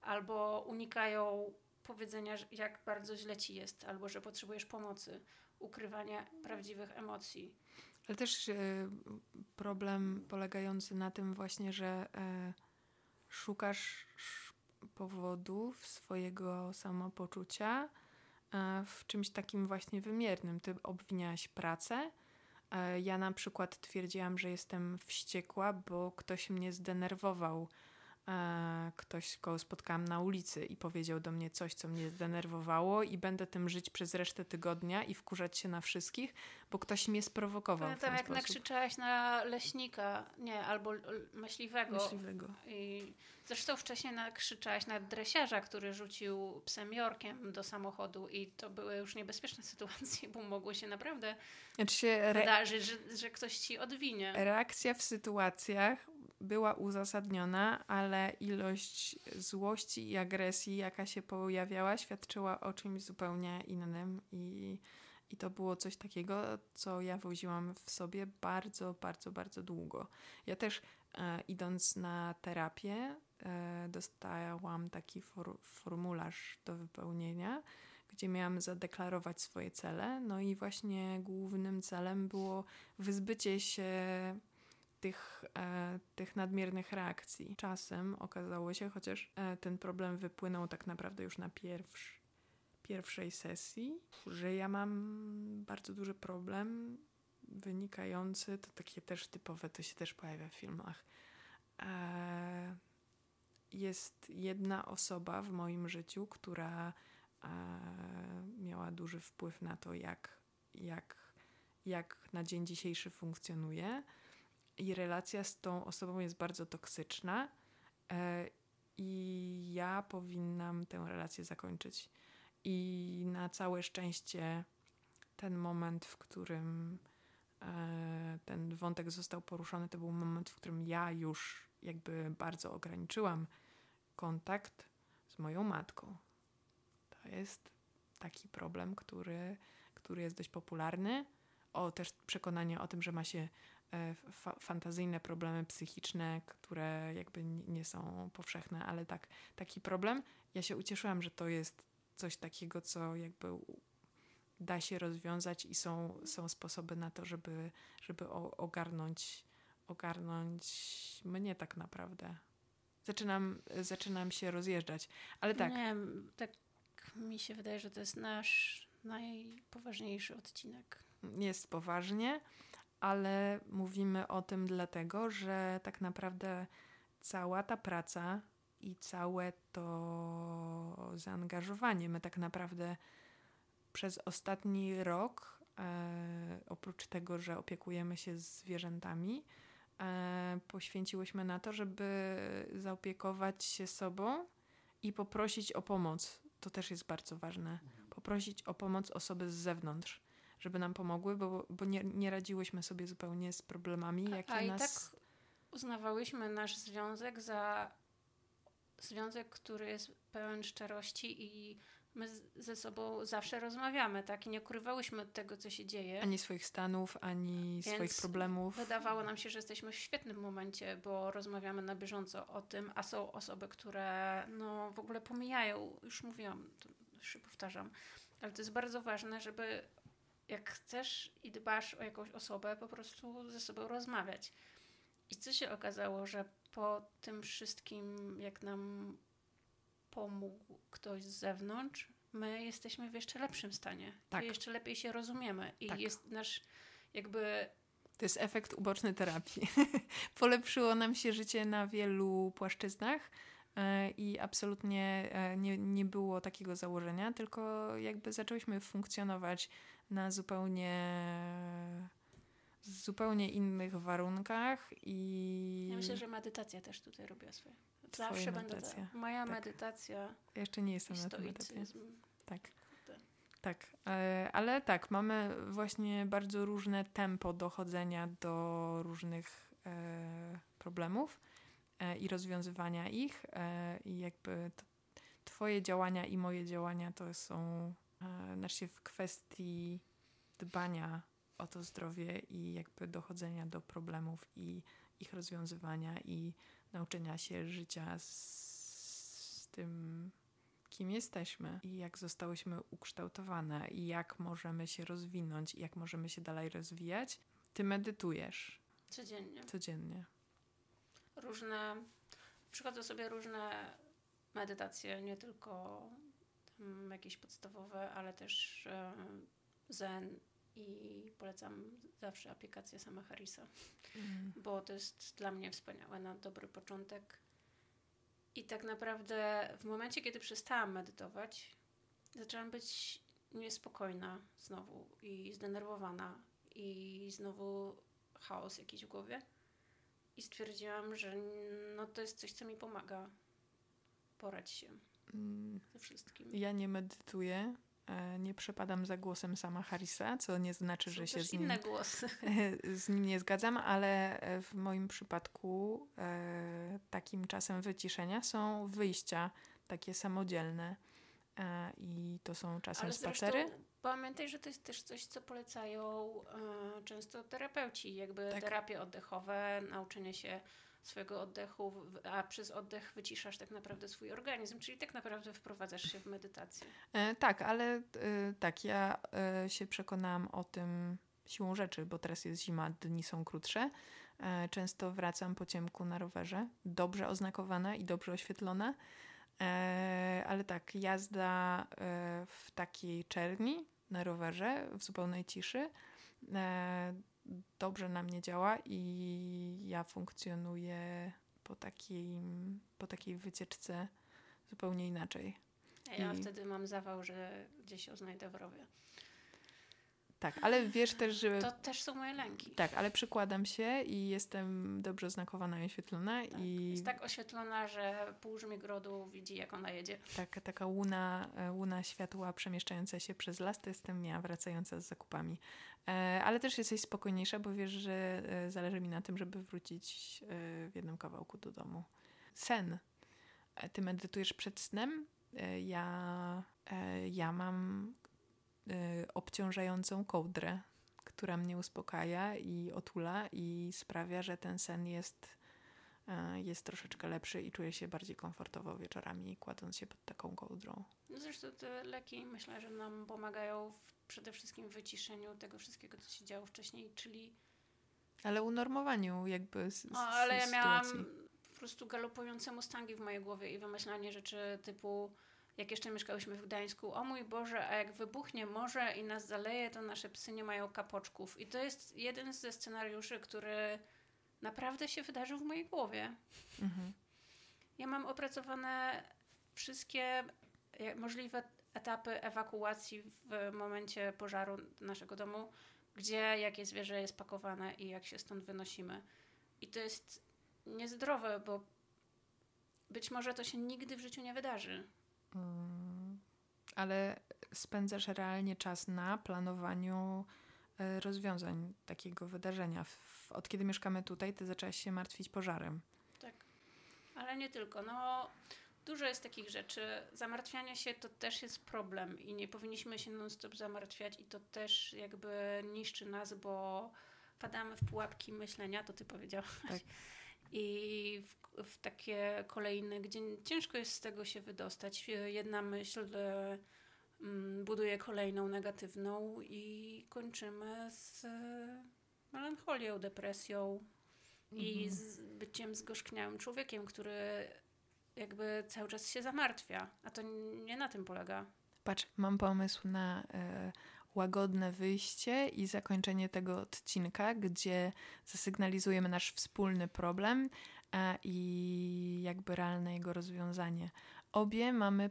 albo unikają powiedzenia, jak bardzo źle ci jest, albo że potrzebujesz pomocy, ukrywania prawdziwych emocji.
Ale też e, problem polegający na tym właśnie, że e, szukasz powodów swojego samopoczucia e, w czymś takim właśnie wymiernym. Ty obwiniałaś pracę. Ja na przykład twierdziłam, że jestem wściekła, bo ktoś mnie zdenerwował ktoś, kogo spotkałam na ulicy i powiedział do mnie coś, co mnie zdenerwowało i będę tym żyć przez resztę tygodnia i wkurzać się na wszystkich, bo ktoś mnie sprowokował
Pamiętam, jak sposób. nakrzyczałaś na leśnika, nie, albo myśliwego.
Myśliwego.
I zresztą wcześniej nakrzyczałaś na dresiarza, który rzucił psem Jorkiem do samochodu i to były już niebezpieczne sytuacje, bo mogło się naprawdę znaczy się re... wydarzyć, że, że ktoś ci odwinie.
Reakcja w sytuacjach była uzasadniona, ale ilość złości i agresji, jaka się pojawiała, świadczyła o czymś zupełnie innym i, i to było coś takiego, co ja woziłam w sobie bardzo, bardzo, bardzo długo. Ja też e, idąc na terapię, e, dostałam taki for, formularz do wypełnienia, gdzie miałam zadeklarować swoje cele. No i właśnie głównym celem było wyzbycie się tych, e, tych nadmiernych reakcji. Czasem okazało się, chociaż e, ten problem wypłynął tak naprawdę już na pierwszej sesji, że ja mam bardzo duży problem wynikający, to takie też typowe, to się też pojawia w filmach. E, jest jedna osoba w moim życiu, która e, miała duży wpływ na to, jak, jak, jak na dzień dzisiejszy funkcjonuje. I relacja z tą osobą jest bardzo toksyczna. E, I ja powinnam tę relację zakończyć. I na całe szczęście ten moment, w którym e, ten wątek został poruszony, to był moment, w którym ja już jakby bardzo ograniczyłam kontakt z moją matką. To jest taki problem, który, który jest dość popularny. O też przekonanie o tym, że ma się fa fantazyjne problemy psychiczne, które jakby nie są powszechne, ale tak, taki problem. Ja się ucieszyłam, że to jest coś takiego, co jakby da się rozwiązać i są, są sposoby na to, żeby, żeby ogarnąć, ogarnąć mnie tak naprawdę. Zaczynam, zaczynam się rozjeżdżać, ale tak.
Nie, tak mi się wydaje, że to jest nasz najpoważniejszy odcinek.
Jest poważnie, ale mówimy o tym dlatego, że tak naprawdę cała ta praca i całe to zaangażowanie. My tak naprawdę przez ostatni rok, e, oprócz tego, że opiekujemy się zwierzętami, e, poświęciłyśmy na to, żeby zaopiekować się sobą i poprosić o pomoc. To też jest bardzo ważne. Poprosić o pomoc osoby z zewnątrz, żeby nam pomogły, bo, bo nie, nie radziłyśmy sobie zupełnie z problemami, jakie
a, a
nas...
i tak uznawałyśmy nasz związek za związek, który jest pełen szczerości i my ze sobą zawsze rozmawiamy, tak? I nie ukrywałyśmy tego, co się dzieje.
Ani swoich stanów, ani Więc swoich problemów.
Wydawało nam się, że jesteśmy w świetnym momencie, bo rozmawiamy na bieżąco o tym, a są osoby, które no, w ogóle pomijają, już mówiłam, już się powtarzam, ale to jest bardzo ważne, żeby jak chcesz i dbasz o jakąś osobę, po prostu ze sobą rozmawiać. I co się okazało, że po tym wszystkim, jak nam pomógł ktoś z zewnątrz, my jesteśmy w jeszcze lepszym stanie. Tak. Jeszcze lepiej się rozumiemy. I tak. jest nasz jakby.
To jest efekt uboczny terapii. Polepszyło nam się życie na wielu płaszczyznach e, i absolutnie e, nie, nie było takiego założenia, tylko jakby zaczęłyśmy funkcjonować na zupełnie zupełnie innych warunkach i...
Ja myślę, że medytacja też tutaj robiła swoje. Zawsze będę Moja tak. medytacja.
Jeszcze nie jestem na tym etapie. Tak. Tak, e, ale tak, mamy właśnie bardzo różne tempo dochodzenia do różnych e, problemów e, i rozwiązywania ich. I jakby Twoje działania i moje działania to są znaczy w kwestii dbania o to zdrowie i jakby dochodzenia do problemów i ich rozwiązywania i nauczenia się życia z, z tym, kim jesteśmy i jak zostałyśmy ukształtowane i jak możemy się rozwinąć i jak możemy się dalej rozwijać. Ty medytujesz.
Codziennie.
Codziennie.
Różne, przychodzą sobie różne medytacje, nie tylko jakieś podstawowe, ale też zen, i polecam zawsze aplikację sama Harrisa, mm. bo to jest dla mnie wspaniałe na dobry początek. I tak naprawdę w momencie, kiedy przestałam medytować, zaczęłam być niespokojna znowu i zdenerwowana i znowu chaos jakiś w głowie. I stwierdziłam, że no to jest coś, co mi pomaga porać się mm. Ze wszystkim.
Ja nie medytuję, E, nie przepadam za głosem sama Harrisa, co nie znaczy,
Są
że się
z nim,
z nim nie zgadzam, ale e, w moim przypadku e, takim czasem wyciszenia są wyjścia takie samodzielne e, i to są czasem ale spacery.
Pamiętaj, że to jest też coś, co polecają e, często terapeuci, jakby tak. terapie oddechowe, nauczenie się swojego oddechu, a przez oddech wyciszasz tak naprawdę swój organizm, czyli tak naprawdę wprowadzasz się w medytację.
E, tak, ale e, tak, ja e, się przekonałam o tym siłą rzeczy, bo teraz jest zima, dni są krótsze E, często wracam po ciemku na rowerze, dobrze oznakowana i dobrze oświetlona. E, ale tak, jazda e, w takiej czerni na rowerze, w zupełnej ciszy, dobrze na mnie działa i ja funkcjonuję po takiej, po takiej wycieczce zupełnie inaczej.
Ja I... wtedy mam zawał, że gdzieś się znajdę w rowie.
Tak, ale wiesz też, że...
To też są moje lęki.
Tak, ale przykładam się i jestem dobrze oznakowana i oświetlona.
Tak,
i...
Jest tak oświetlona, że pół Żmigrodu widzi, jak ona jedzie.
Tak, taka łuna, e, łuna światła przemieszczająca się przez las, to jestem ja wracająca z zakupami. E, ale też jesteś spokojniejsza, bo wiesz, że e, zależy mi na tym, żeby wrócić w jednym kawałku do domu. Sen. Ty medytujesz przed snem? Ja, ja mam obciążającą kołdrę, która mnie uspokaja i otula i sprawia, że ten sen jest, y, jest troszeczkę lepszy i czuję się bardziej komfortowo wieczorami, kładąc się pod taką kołdrą.
No zresztą te leki myślę, że nam pomagają w, przede wszystkim w wyciszeniu tego wszystkiego, co się działo wcześniej, czyli.
Ale unormowaniu jakby. Z,
no, ale ja miałam po prostu galopujące mustangi w mojej głowie i wymyślanie rzeczy typu jak jeszcze mieszkałyśmy w Gdańsku, o mój Boże, a jak wybuchnie morze i nas zaleje, to nasze psy nie mają kapoczków. I to jest jeden ze scenariuszy, który naprawdę się wydarzył w mojej głowie. Mhm. Ja mam opracowane wszystkie możliwe etapy ewakuacji w momencie pożaru naszego domu, gdzie jakie zwierzę jest pakowane i jak się stąd wynosimy. I to jest niezdrowe, bo być może to się nigdy w życiu nie wydarzy.
Mm, ale spędzasz realnie czas na planowaniu e, rozwiązań takiego wydarzenia. Od kiedy mieszkamy tutaj, ty zaczęłaś się martwić pożarem.
Tak, ale nie tylko. No, dużo jest takich rzeczy. Zamartwianie się to też jest problem i nie powinniśmy się non-stop zamartwiać i to też jakby niszczy nas, bo padamy w pułapki myślenia, to ty powiedziałaś. Tak. I w w takie kolejne, gdzie ciężko jest z tego się wydostać. Jedna myśl mm, buduje kolejną negatywną i kończymy z e, melancholią, depresją i mhm. z byciem zgorzkniałym człowiekiem, który jakby cały czas się zamartwia. A to nie na tym polega.
Patrz, mam pomysł na y, łagodne wyjście i zakończenie tego odcinka, gdzie zasygnalizujemy nasz wspólny problem, i jakby realne jego rozwiązanie. Obie mamy.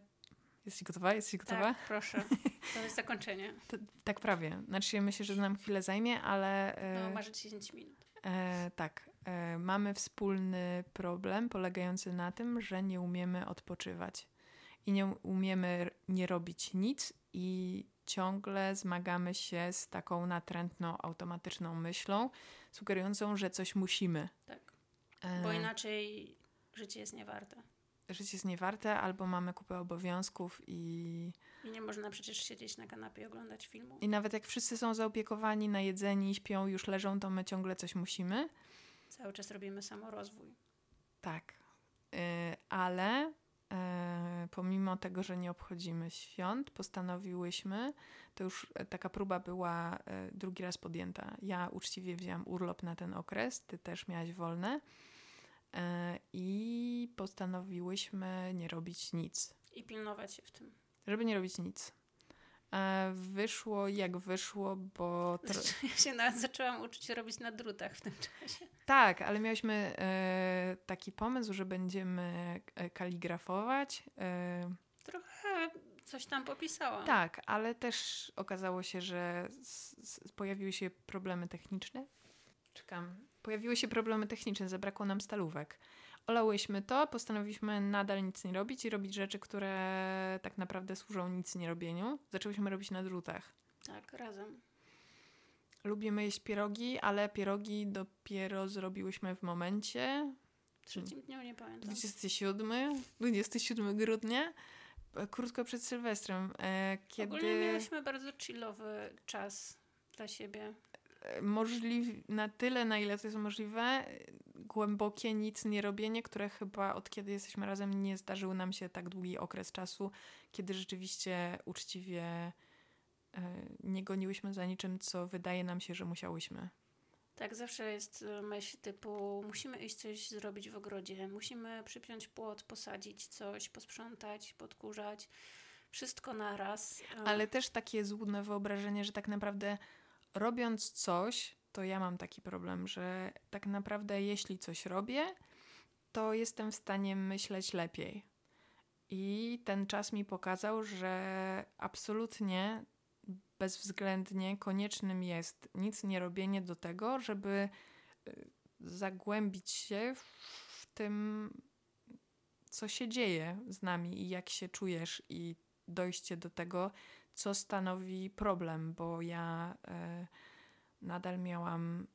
Jesteś gotowa? Jesteś gotowa?
Tak, proszę. To jest zakończenie.
To, tak prawie. Znaczy myślę, że to nam chwilę zajmie, ale...
E, no, masz 10 minut.
E, tak. E, mamy wspólny problem polegający na tym, że nie umiemy odpoczywać. I nie umiemy nie robić nic i ciągle zmagamy się z taką natrętną, automatyczną myślą, sugerującą, że coś musimy.
Tak. Bo e, inaczej życie jest niewarte.
Życie jest niewarte, albo mamy kupę obowiązków i.
I nie można przecież siedzieć na kanapie i oglądać filmu.
I nawet jak wszyscy są zaopiekowani, najedzeni, śpią, już leżą, to my ciągle coś musimy.
Cały czas robimy samorozwój.
Tak. Yy, ale pomimo tego, że nie obchodzimy świąt, postanowiłyśmy, to już taka próba była yy, drugi raz podjęta. Ja uczciwie wzięłam urlop na ten okres, ty też miałaś wolne E, i postanowiłyśmy nie robić nic.
I pilnować się w tym.
Żeby nie robić nic. E, wyszło jak wyszło, bo.
Ja się nawet zaczęłam uczyć robić na drutach w tym czasie.
Tak, ale miałyśmy e, taki pomysł, że będziemy kaligrafować.
Trochę coś tam popisałam.
Tak, ale też okazało się, że pojawiły się problemy techniczne. Czekam pojawiły się problemy techniczne, zabrakło nam stalówek. Olałyśmy to, postanowiliśmy nadal nic nie robić i robić rzeczy, które tak naprawdę służą nic nie robieniu. Zaczęłyśmy robić na drutach.
Tak, razem.
Lubimy jeść pierogi, ale pierogi dopiero zrobiłyśmy w momencie.
Trzecim dniu, nie pamiętam.
27, 27 grudnia, krótko przed Sylwestrem. E, kiedy...
Ogólnie mieliśmy bardzo chillowy czas dla siebie
możliw, na tyle, na ile to jest możliwe, głębokie nic nie robienie, które chyba od kiedy jesteśmy razem nie zdarzył nam się tak długi okres czasu, kiedy rzeczywiście uczciwie e, nie goniłyśmy za niczym, co wydaje nam się, że musiałyśmy.
Tak, zawsze jest e, myśl typu musimy iść coś zrobić w ogrodzie, musimy przypiąć płot, posadzić coś, posprzątać, podkurzać. Wszystko naraz.
E. Ale też takie złudne wyobrażenie, że tak naprawdę robiąc coś, to ja mam taki problem, że tak naprawdę jeśli coś robię, to jestem w stanie myśleć lepiej. I ten czas mi pokazał, że absolutnie bezwzględnie koniecznym jest nic nie robienie do tego, żeby y, zagłębić się w tym, co się dzieje z nami i jak się czujesz, i dojście do tego, co stanowi problem, bo ja y, nadal miałam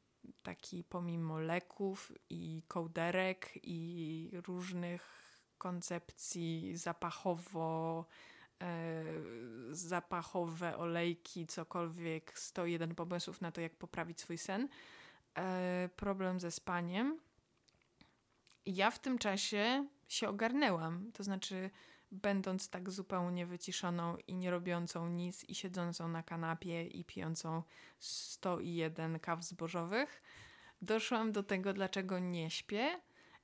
taki pomimo leków i kołderek i różnych koncepcji zapachowo e, zapachowe olejki, cokolwiek, 101 pomysłów na to, jak poprawić swój sen. E, problem ze spaniem. Ja w tym czasie się ogarnęłam, to znaczy będąc tak zupełnie wyciszoną i nie robiącą nic i siedzącą na kanapie i pijącą 101 kaw zbożowych, doszłam do tego, dlaczego nie śpię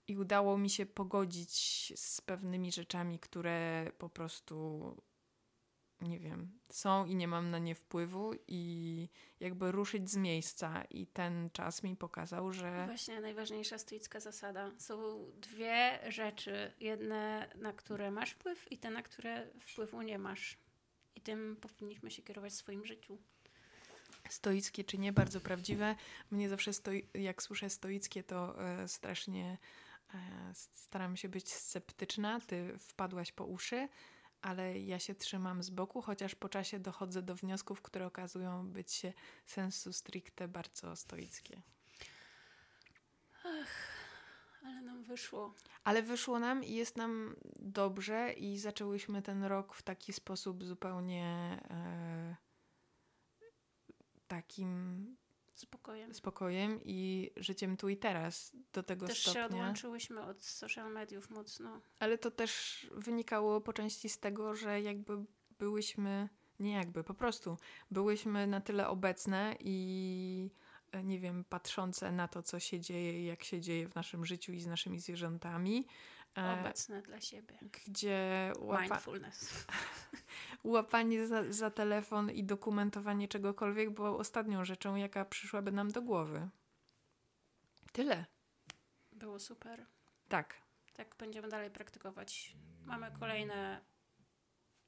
i udało mi się pogodzić z pewnymi rzeczami, które po prostu nie wiem, są i nie mam na nie wpływu i jakby ruszyć z miejsca i ten czas mi pokazał, że...
Właśnie najważniejsza stoicka zasada. Są dwie rzeczy. Jedne, na które masz wpływ i te, na które wpływu nie masz. I tym powinniśmy się kierować w swoim życiu.
Stoickie czy nie, bardzo prawdziwe. Mnie zawsze, stoi, jak słyszę stoickie, to e, strasznie e, staram się być sceptyczna. Ty wpadłaś po uszy ale ja się trzymam z boku, chociaż po czasie dochodzę do wniosków, które okazują być się sensu stricte bardzo stoickie.
Ach, ale nam wyszło.
Ale wyszło nam i jest nam dobrze i zaczęłyśmy ten rok w taki sposób zupełnie e, takim
spokojem.
spokojem i życiem tu i teraz do tego
też
stopnia.
Też się odłączyłyśmy od social mediów mocno.
Ale to też wynikało po części z tego, że jakby byłyśmy, nie jakby, po prostu byłyśmy na tyle obecne i e, nie wiem, patrzące na to, co się dzieje i jak się dzieje w naszym życiu i z naszymi zwierzętami.
E, obecne dla siebie.
Gdzie
łapa... Mindfulness.
łapanie za, za telefon i dokumentowanie czegokolwiek było ostatnią rzeczą, jaka przyszłaby nam do głowy. Tyle.
Było super.
Tak.
Tak będziemy dalej praktykować. Mamy kolejne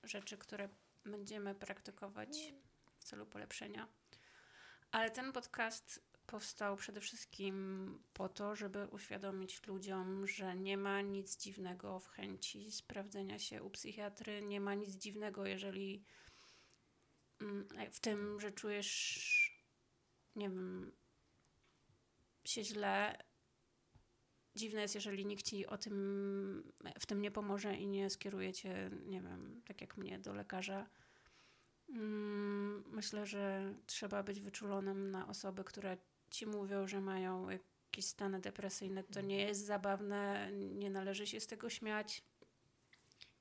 rzeczy, które będziemy praktykować w celu polepszenia. Ale ten podcast powstał przede wszystkim po to, żeby uświadomić ludziom, że nie ma nic dziwnego w chęci sprawdzenia się u psychiatry, nie ma nic dziwnego, jeżeli mm, w tym, że czujesz, nie wiem, się źle. Dziwne jest, jeżeli nikt ci o tym, w tym nie pomoże i nie skieruje cię, nie wiem, tak jak mnie, do lekarza. Mm, myślę, że trzeba być wyczulonym na osoby, które ci mówią, że mają jakieś stany depresyjne, to nie jest zabawne, nie należy się z tego śmiać.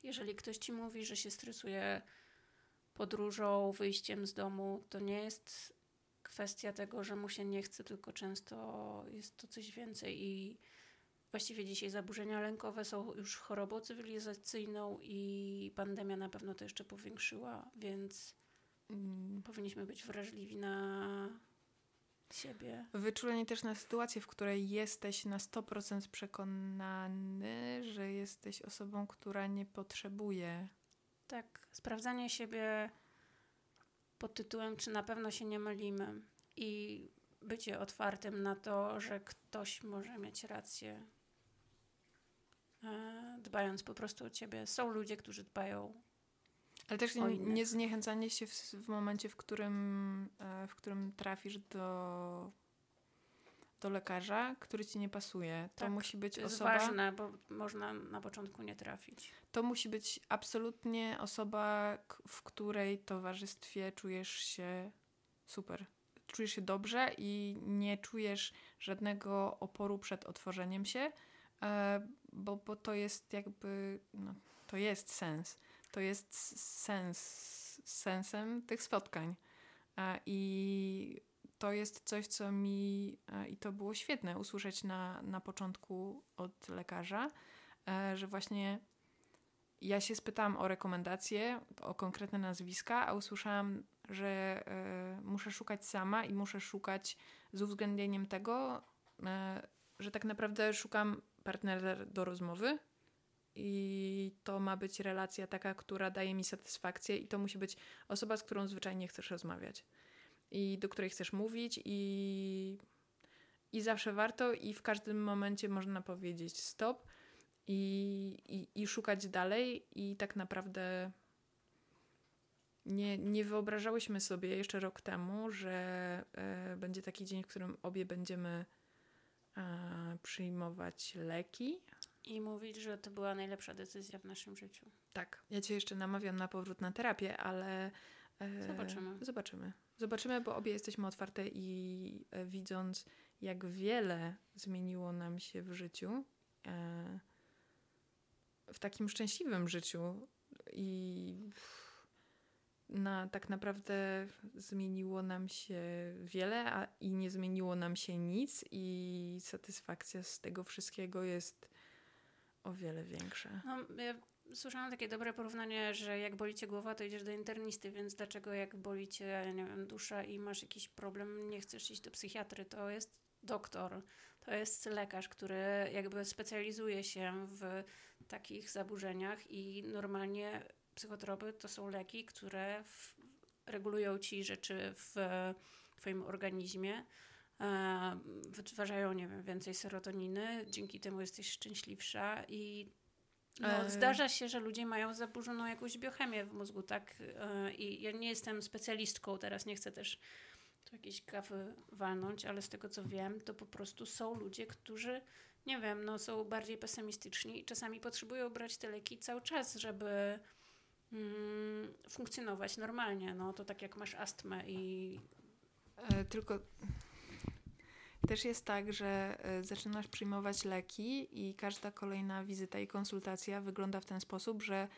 Jeżeli ktoś ci mówi, że się stresuje podróżą, wyjściem z domu, to nie jest kwestia tego, że mu się nie chce, tylko często jest to coś więcej i właściwie dzisiaj zaburzenia lękowe są już chorobą cywilizacyjną i pandemia na pewno to jeszcze powiększyła, więc mm. powinniśmy być wrażliwi na siebie.
Wyczulenie też na sytuację, w której jesteś na 100% przekonany, że jesteś osobą, która nie potrzebuje.
Tak, sprawdzanie siebie pod tytułem, czy na pewno się nie mylimy i bycie otwartym na to, że ktoś może mieć rację, e, dbając po prostu o ciebie. Są ludzie, którzy dbają
ale też nie, nie zniechęcanie się w, w, momencie, w którym, e, w którym trafisz do, do lekarza, który ci nie pasuje. To
tak,
musi być
to jest
osoba.
ważne, bo można na początku nie trafić.
To musi być absolutnie osoba, w której towarzystwie czujesz się super. Czujesz się dobrze i nie czujesz żadnego oporu przed otworzeniem się, e, bo, bo to jest jakby, no, to jest sens to jest sens, sensem tych spotkań. I to jest coś, co mi e, i to było świetne usłyszeć na, na początku od lekarza, e, że właśnie ja się spytałam o rekomendacje, o konkretne nazwiska, a usłyszałam, że muszę szukać sama i muszę szukać z uwzględnieniem tego, że tak naprawdę szukam partnera do rozmowy, i to ma być relacja taka, która daje mi satysfakcję, i to musi być osoba, z którą zwyczajnie chcesz rozmawiać i do której chcesz mówić, i, i zawsze warto, i w każdym momencie można powiedzieć stop i, i, i szukać dalej, i tak naprawdę. Nie, nie wyobrażałyśmy sobie jeszcze rok temu, że e, będzie taki dzień, w którym obie będziemy e, przyjmować leki,
i mówić, że to była najlepsza decyzja w naszym życiu.
Tak. Ja cię jeszcze namawiam na powrót na terapię, ale.
E, zobaczymy.
Zobaczymy. Zobaczymy, bo obie jesteśmy otwarte i e, widząc, jak wiele zmieniło nam się w życiu, e, w takim szczęśliwym życiu i na, tak naprawdę zmieniło nam się wiele, a i nie zmieniło nam się nic, i satysfakcja z tego wszystkiego jest o wiele większe.
No, ja słyszałam takie dobre porównanie, że jak boli cię głowa, to idziesz do internisty, więc dlaczego jak boli cię, nie wiem, dusza i masz jakiś problem, nie chcesz iść do psychiatry, to jest doktor, to jest lekarz, który jakby specjalizuje się w takich zaburzeniach i normalnie psychotropy to są leki, które w, regulują ci rzeczy w twoim organizmie, wytwarzają, nie wiem, więcej serotoniny, dzięki temu jesteś szczęśliwsza i no, e. zdarza się, że ludzie mają zaburzoną jakąś biochemię w mózgu, tak? E, I ja nie jestem specjalistką, teraz nie chcę też tu jakieś kawy walnąć, ale z tego co wiem, to po prostu są ludzie, którzy, nie wiem, no, są bardziej pesymistyczni i czasami potrzebują brać te leki cały czas, żeby mm, funkcjonować normalnie. No to tak jak masz astmę i.
E, tylko też jest tak, że e, zaczynasz przyjmować leki i każda kolejna wizyta i konsultacja wygląda w ten sposób, że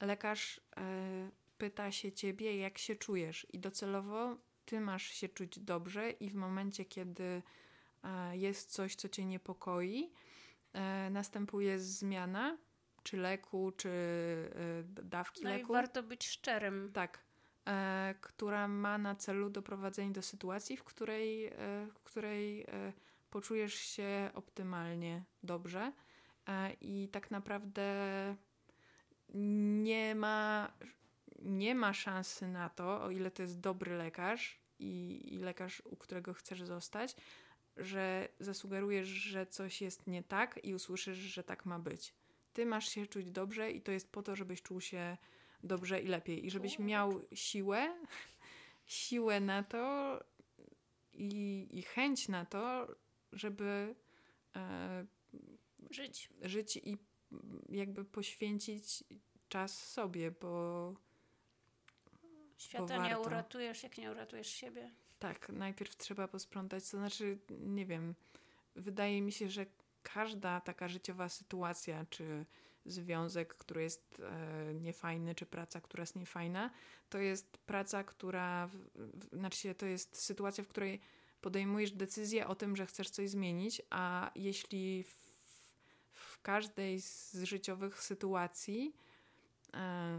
lekarz e, pyta się ciebie, jak się czujesz, i docelowo ty masz się czuć dobrze, i w momencie, kiedy e, jest coś, co cię niepokoi, następuje zmiana, czy leku, czy dawki
no
leku.
No i warto być szczerym.
Tak która ma na celu doprowadzenie do sytuacji, w której, e, w której e, poczujesz się optymalnie dobrze e, i tak naprawdę nie ma, nie ma szansy na to, o ile to jest dobry lekarz i, i lekarz, u którego chcesz zostać, że zasugerujesz, że coś jest nie tak i usłyszysz, że tak ma być. Ty masz się czuć dobrze i to jest po to, żebyś czuł się dobrze i lepiej. I żebyś miał siłę, siłę na to i, i chęć na to, żeby e,
żyć.
żyć i jakby poświęcić czas sobie, bo.
Świata bo nie uratujesz, jak nie uratujesz siebie.
Tak, najpierw trzeba posprzątać. To znaczy, nie wiem, wydaje mi się, że każda taka życiowa sytuacja, czy związek, który jest e, niefajny, czy praca, która jest niefajna, to jest praca, która, w, w, znaczy to jest sytuacja, w której podejmujesz decyzję o tym, że chcesz coś zmienić, a jeśli w, w każdej z życiowych sytuacji e,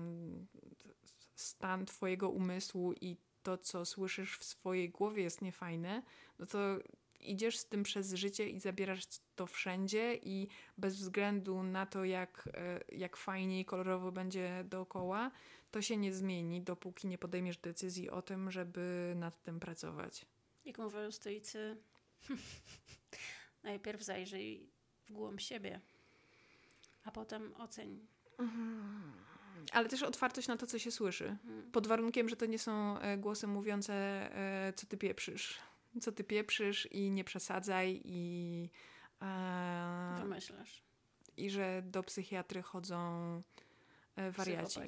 stan Twojego umysłu i to, co słyszysz w swojej głowie jest niefajne, no to idziesz z tym przez życie i zabierasz to wszędzie i bez względu na to, jak, e, jak fajnie i kolorowo będzie dookoła, to się nie zmieni, dopóki nie podejmiesz decyzji o tym, żeby nad tym pracować.
Jak mówią stoicy, najpierw zajrzyj w głąb siebie, a potem oceń.
Mhm. Ale też otwartość na to, co się słyszy. Mhm. Pod warunkiem, że to nie są e, głosy mówiące, e, co ty pieprzysz co ty pieprzysz i nie przesadzaj i...
E, Wymyślasz.
I że do psychiatry chodzą e, wariaci.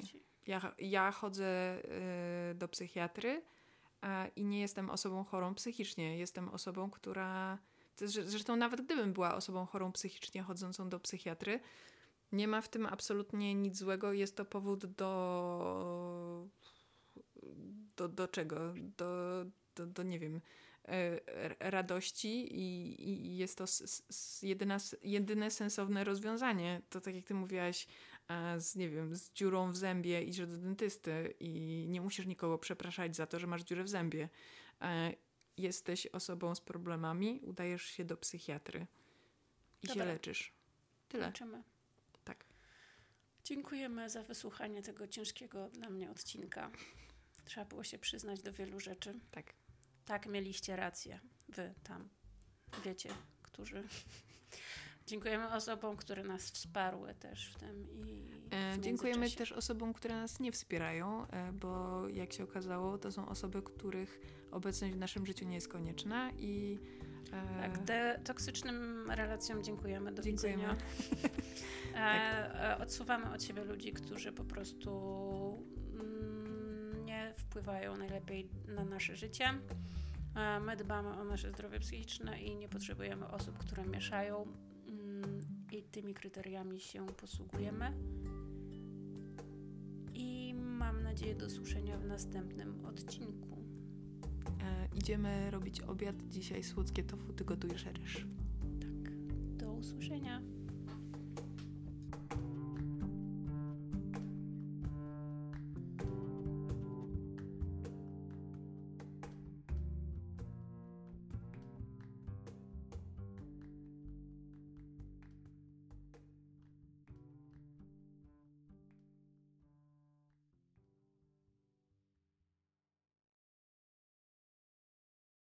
Ja, ja chodzę e, do psychiatry e, i nie jestem osobą chorą psychicznie. Jestem osobą, która... Zresztą nawet gdybym była osobą chorą psychicznie chodzącą do psychiatry, nie ma w tym absolutnie nic złego. Jest to powód do. do, do czego? Do, do, do nie wiem radości i, i jest to jedyna, jedyne sensowne rozwiązanie. To tak jak ty mówiłaś, z, nie wiem, z dziurą w zębie idziesz do dentysty i nie musisz nikogo przepraszać za to, że masz dziurę w zębie. Jesteś osobą z problemami, udajesz się do psychiatry i Dobra. się leczysz. Tyle.
Leczymy.
Tak.
Dziękujemy za wysłuchanie tego ciężkiego dla mnie odcinka. Trzeba było się przyznać do wielu rzeczy.
Tak.
Tak, mieliście rację. Wy tam wiecie, którzy. Dziękujemy osobom, które nas wsparły też w tym i.
E, dziękujemy też osobom, które nas nie wspierają, e, bo jak się okazało, to są osoby, których obecność w naszym życiu nie jest konieczna i
E, tak, te toksycznym relacjom dziękujemy. Do dziękujemy. widzenia. tak. Odsuwamy od siebie ludzi, którzy po prostu wpływają najlepiej na nasze życie. E, my dbamy o nasze zdrowie psychiczne i nie potrzebujemy osób, które mieszają mm, i tymi kryteriami się posługujemy. I mam nadzieję do słyszenia w następnym odcinku.
E, idziemy robić obiad. Dzisiaj słodkie tofu, ty gotujesz ryż.
Tak. Do usłyszenia.